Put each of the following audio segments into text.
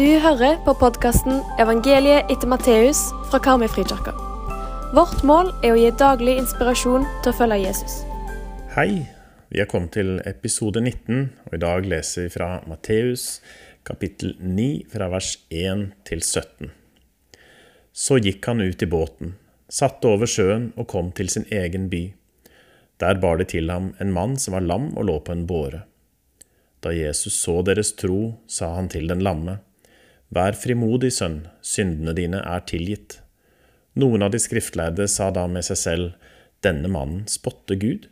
Du hører på podkasten 'Evangeliet etter Matteus' fra Karmøyfrikirka. Vårt mål er å gi daglig inspirasjon til å følge Jesus. Hei, vi er kommet til episode 19, og i dag leser vi fra Matteus kapittel 9 fra vers 1 til 17. Så gikk han ut i båten, satte over sjøen og kom til sin egen by. Der bar det til ham en mann som var lam og lå på en båre. Da Jesus så deres tro, sa han til den lamme, Vær frimodig, sønn, syndene dine er tilgitt. Noen av de skriftlærde sa da med seg selv, Denne mannen spotter Gud.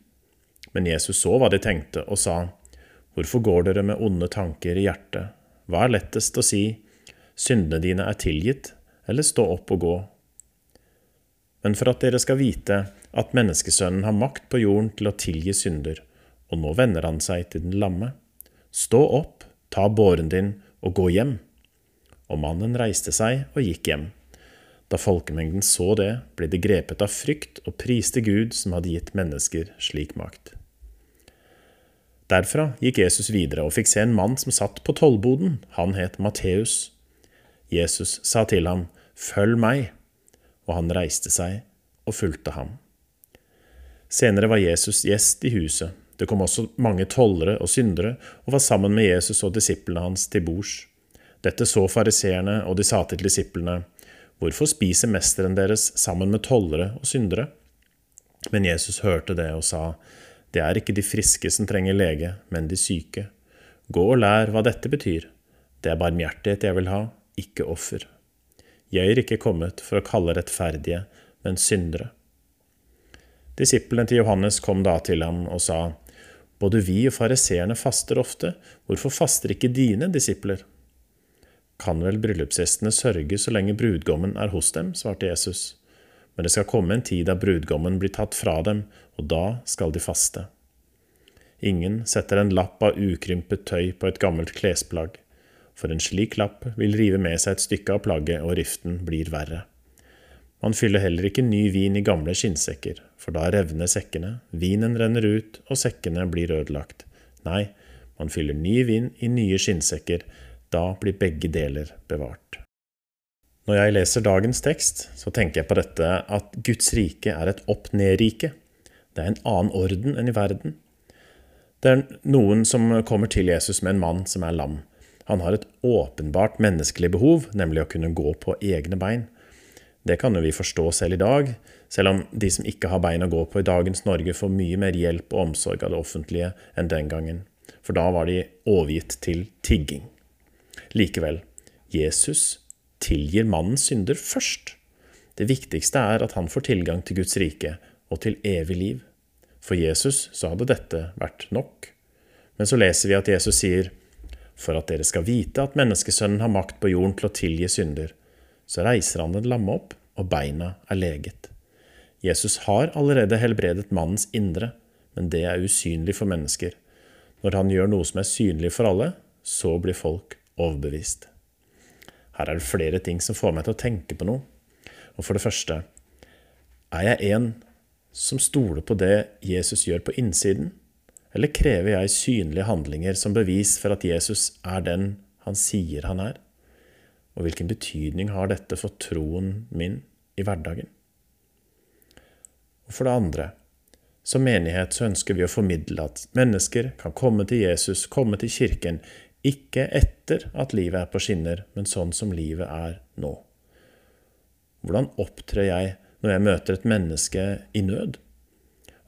Men Jesus så hva de tenkte, og sa, Hvorfor går dere med onde tanker i hjertet? Hva er lettest å si, Syndene dine er tilgitt, eller stå opp og gå? Men for at dere skal vite at menneskesønnen har makt på jorden til å tilgi synder, og nå vender han seg til den lamme. Stå opp, ta båren din og gå hjem. Og mannen reiste seg og gikk hjem. Da folkemengden så det, ble de grepet av frykt og priste Gud som hadde gitt mennesker slik makt. Derfra gikk Jesus videre og fikk se en mann som satt på tollboden. Han het Matteus. Jesus sa til ham, Følg meg, og han reiste seg og fulgte ham. Senere var Jesus gjest i huset. Det kom også mange tollere og syndere og var sammen med Jesus og disiplene hans til bords. Dette så fariseerne, og de sa til disiplene, Hvorfor spiser mesteren deres sammen med tollere og syndere? Men Jesus hørte det og sa, Det er ikke de friske som trenger lege, men de syke. Gå og lær hva dette betyr. Det er barmhjertighet jeg vil ha, ikke offer. Jeg er ikke kommet for å kalle rettferdige, men syndere. Disiplene til Johannes kom da til ham og sa, Både vi og fariseerne faster ofte, hvorfor faster ikke dine disipler? Kan vel bryllupsgjestene sørge så lenge brudgommen er hos dem, svarte Jesus. Men det skal komme en tid da brudgommen blir tatt fra dem, og da skal de faste. Ingen setter en lapp av ukrympet tøy på et gammelt klesplagg, for en slik lapp vil rive med seg et stykke av plagget, og riften blir verre. Man fyller heller ikke ny vin i gamle skinnsekker, for da revner sekkene, vinen renner ut, og sekkene blir ødelagt. Nei, man fyller ny vin i nye skinnsekker, da blir begge deler bevart. Når jeg leser dagens tekst, så tenker jeg på dette at Guds rike er et opp-ned-rike. Det er en annen orden enn i verden. Det er noen som kommer til Jesus med en mann som er lam. Han har et åpenbart menneskelig behov, nemlig å kunne gå på egne bein. Det kan jo vi forstå selv i dag, selv om de som ikke har bein å gå på i dagens Norge, får mye mer hjelp og omsorg av det offentlige enn den gangen. For da var de overgitt til tigging. Likevel, Jesus tilgir mannens synder først. Det viktigste er at han får tilgang til Guds rike og til evig liv. For Jesus så hadde dette vært nok. Men så leser vi at Jesus sier, For at dere skal vite at menneskesønnen har makt på jorden til å tilgi synder, så reiser han den lamme opp, og beina er leget. Jesus har allerede helbredet mannens indre, men det er usynlig for mennesker. Når han gjør noe som er synlig for alle, så blir folk overbevist. Her er det flere ting som får meg til å tenke på noe. Og for det første, er jeg en som stoler på det Jesus gjør på innsiden, eller krever jeg synlige handlinger som bevis for at Jesus er den han sier han er? Og hvilken betydning har dette for troen min i hverdagen? Og for det andre, som menighet så ønsker vi å formidle at mennesker kan komme til Jesus, komme til kirken, ikke etter at livet er på skinner, men sånn som livet er nå. Hvordan opptrer jeg når jeg møter et menneske i nød?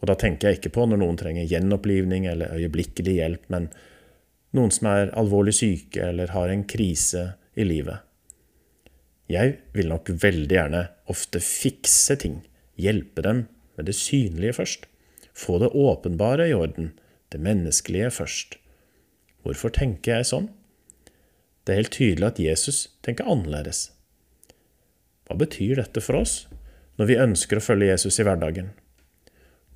Og da tenker jeg ikke på når noen trenger gjenopplivning eller øyeblikkelig hjelp, men noen som er alvorlig syke eller har en krise i livet. Jeg vil nok veldig gjerne ofte fikse ting, hjelpe dem med det synlige først. Få det åpenbare i orden, det menneskelige først. Hvorfor tenker jeg sånn? Det er helt tydelig at Jesus tenker annerledes. Hva betyr dette for oss når vi ønsker å følge Jesus i hverdagen?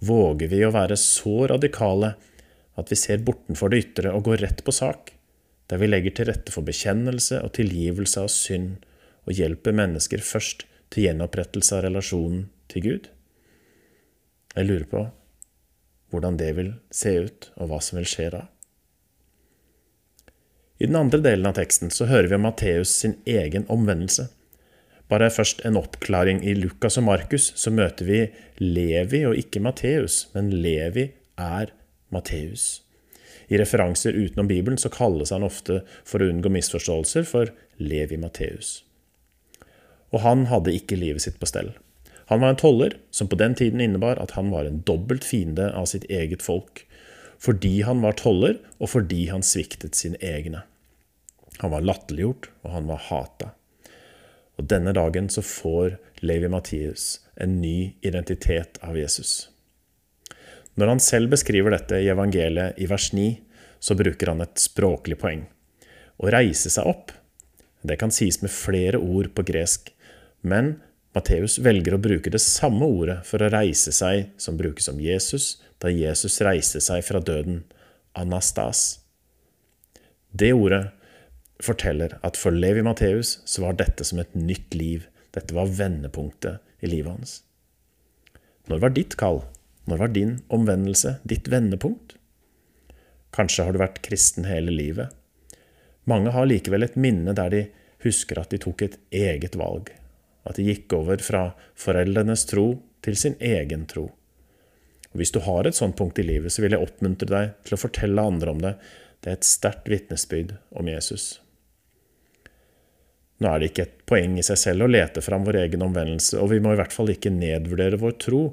Våger vi å være så radikale at vi ser bortenfor det ytre og går rett på sak, der vi legger til rette for bekjennelse og tilgivelse av synd og hjelper mennesker først til gjenopprettelse av relasjonen til Gud? Jeg lurer på hvordan det vil se ut, og hva som vil skje da. I den andre delen av teksten så hører vi om Matteus sin egen omvendelse. Bare først en oppklaring. I Lukas og Markus så møter vi Levi og ikke Matteus, men Levi er Matteus. I referanser utenom Bibelen så kalles han ofte, for å unngå misforståelser, for Levi Matteus. Og han hadde ikke livet sitt på stell. Han var en toller, som på den tiden innebar at han var en dobbelt fiende av sitt eget folk, fordi han var toller, og fordi han sviktet sine egne. Han var latterliggjort, og han var hata. Og denne dagen så får Levi Mathias en ny identitet av Jesus. Når han selv beskriver dette i evangeliet i vers 9, så bruker han et språklig poeng. Å reise seg opp, det kan sies med flere ord på gresk, men Matteus velger å bruke det samme ordet for å reise seg som brukes om Jesus da Jesus reiste seg fra døden, anastas. Det ordet forteller at for Levi Matteus så var dette som et nytt liv. Dette var vendepunktet i livet hans. Når var ditt kall? Når var din omvendelse ditt vendepunkt? Kanskje har du vært kristen hele livet. Mange har likevel et minne der de husker at de tok et eget valg, at de gikk over fra foreldrenes tro til sin egen tro. Og Hvis du har et sånt punkt i livet, så vil jeg oppmuntre deg til å fortelle andre om det. Det er et sterkt vitnesbyrd om Jesus. Nå er det ikke et poeng i seg selv å lete fram vår egen omvendelse, og vi må i hvert fall ikke nedvurdere vår tro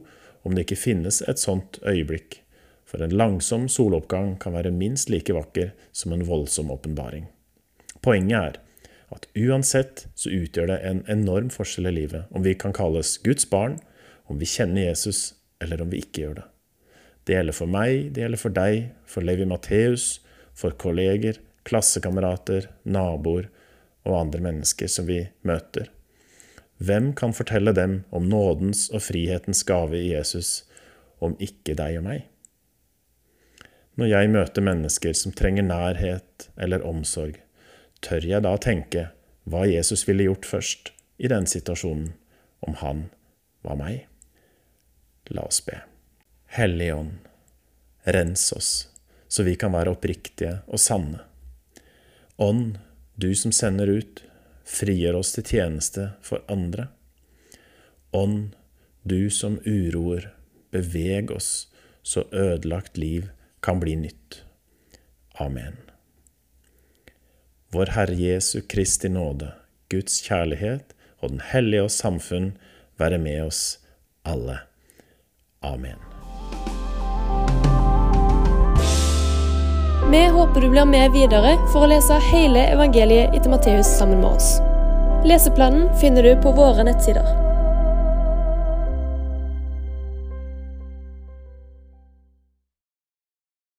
om det ikke finnes et sånt øyeblikk, for en langsom soloppgang kan være minst like vakker som en voldsom åpenbaring. Poenget er at uansett så utgjør det en enorm forskjell i livet om vi kan kalles Guds barn, om vi kjenner Jesus, eller om vi ikke gjør det. Det gjelder for meg, det gjelder for deg, for Levi Matteus, for kolleger, klassekamerater, naboer og andre mennesker som vi møter. Hvem kan fortelle dem om nådens og frihetens gave i Jesus, om ikke deg og meg? Når jeg møter mennesker som trenger nærhet eller omsorg, tør jeg da tenke hva Jesus ville gjort først i den situasjonen, om han var meg? La oss be. Hellige Ånd, rens oss, så vi kan være oppriktige og sanne. Ånd, du som sender ut, frigjør oss til tjeneste for andre. Ånd, du som uroer, beveg oss så ødelagt liv kan bli nytt. Amen. Vår Herre Jesu Kristi nåde, Guds kjærlighet og Den hellige og samfunn være med oss alle. Amen. Vi håper du blir med videre for å lese hele evangeliet etter Matteus sammen med oss. Leseplanen finner du på våre nettsider.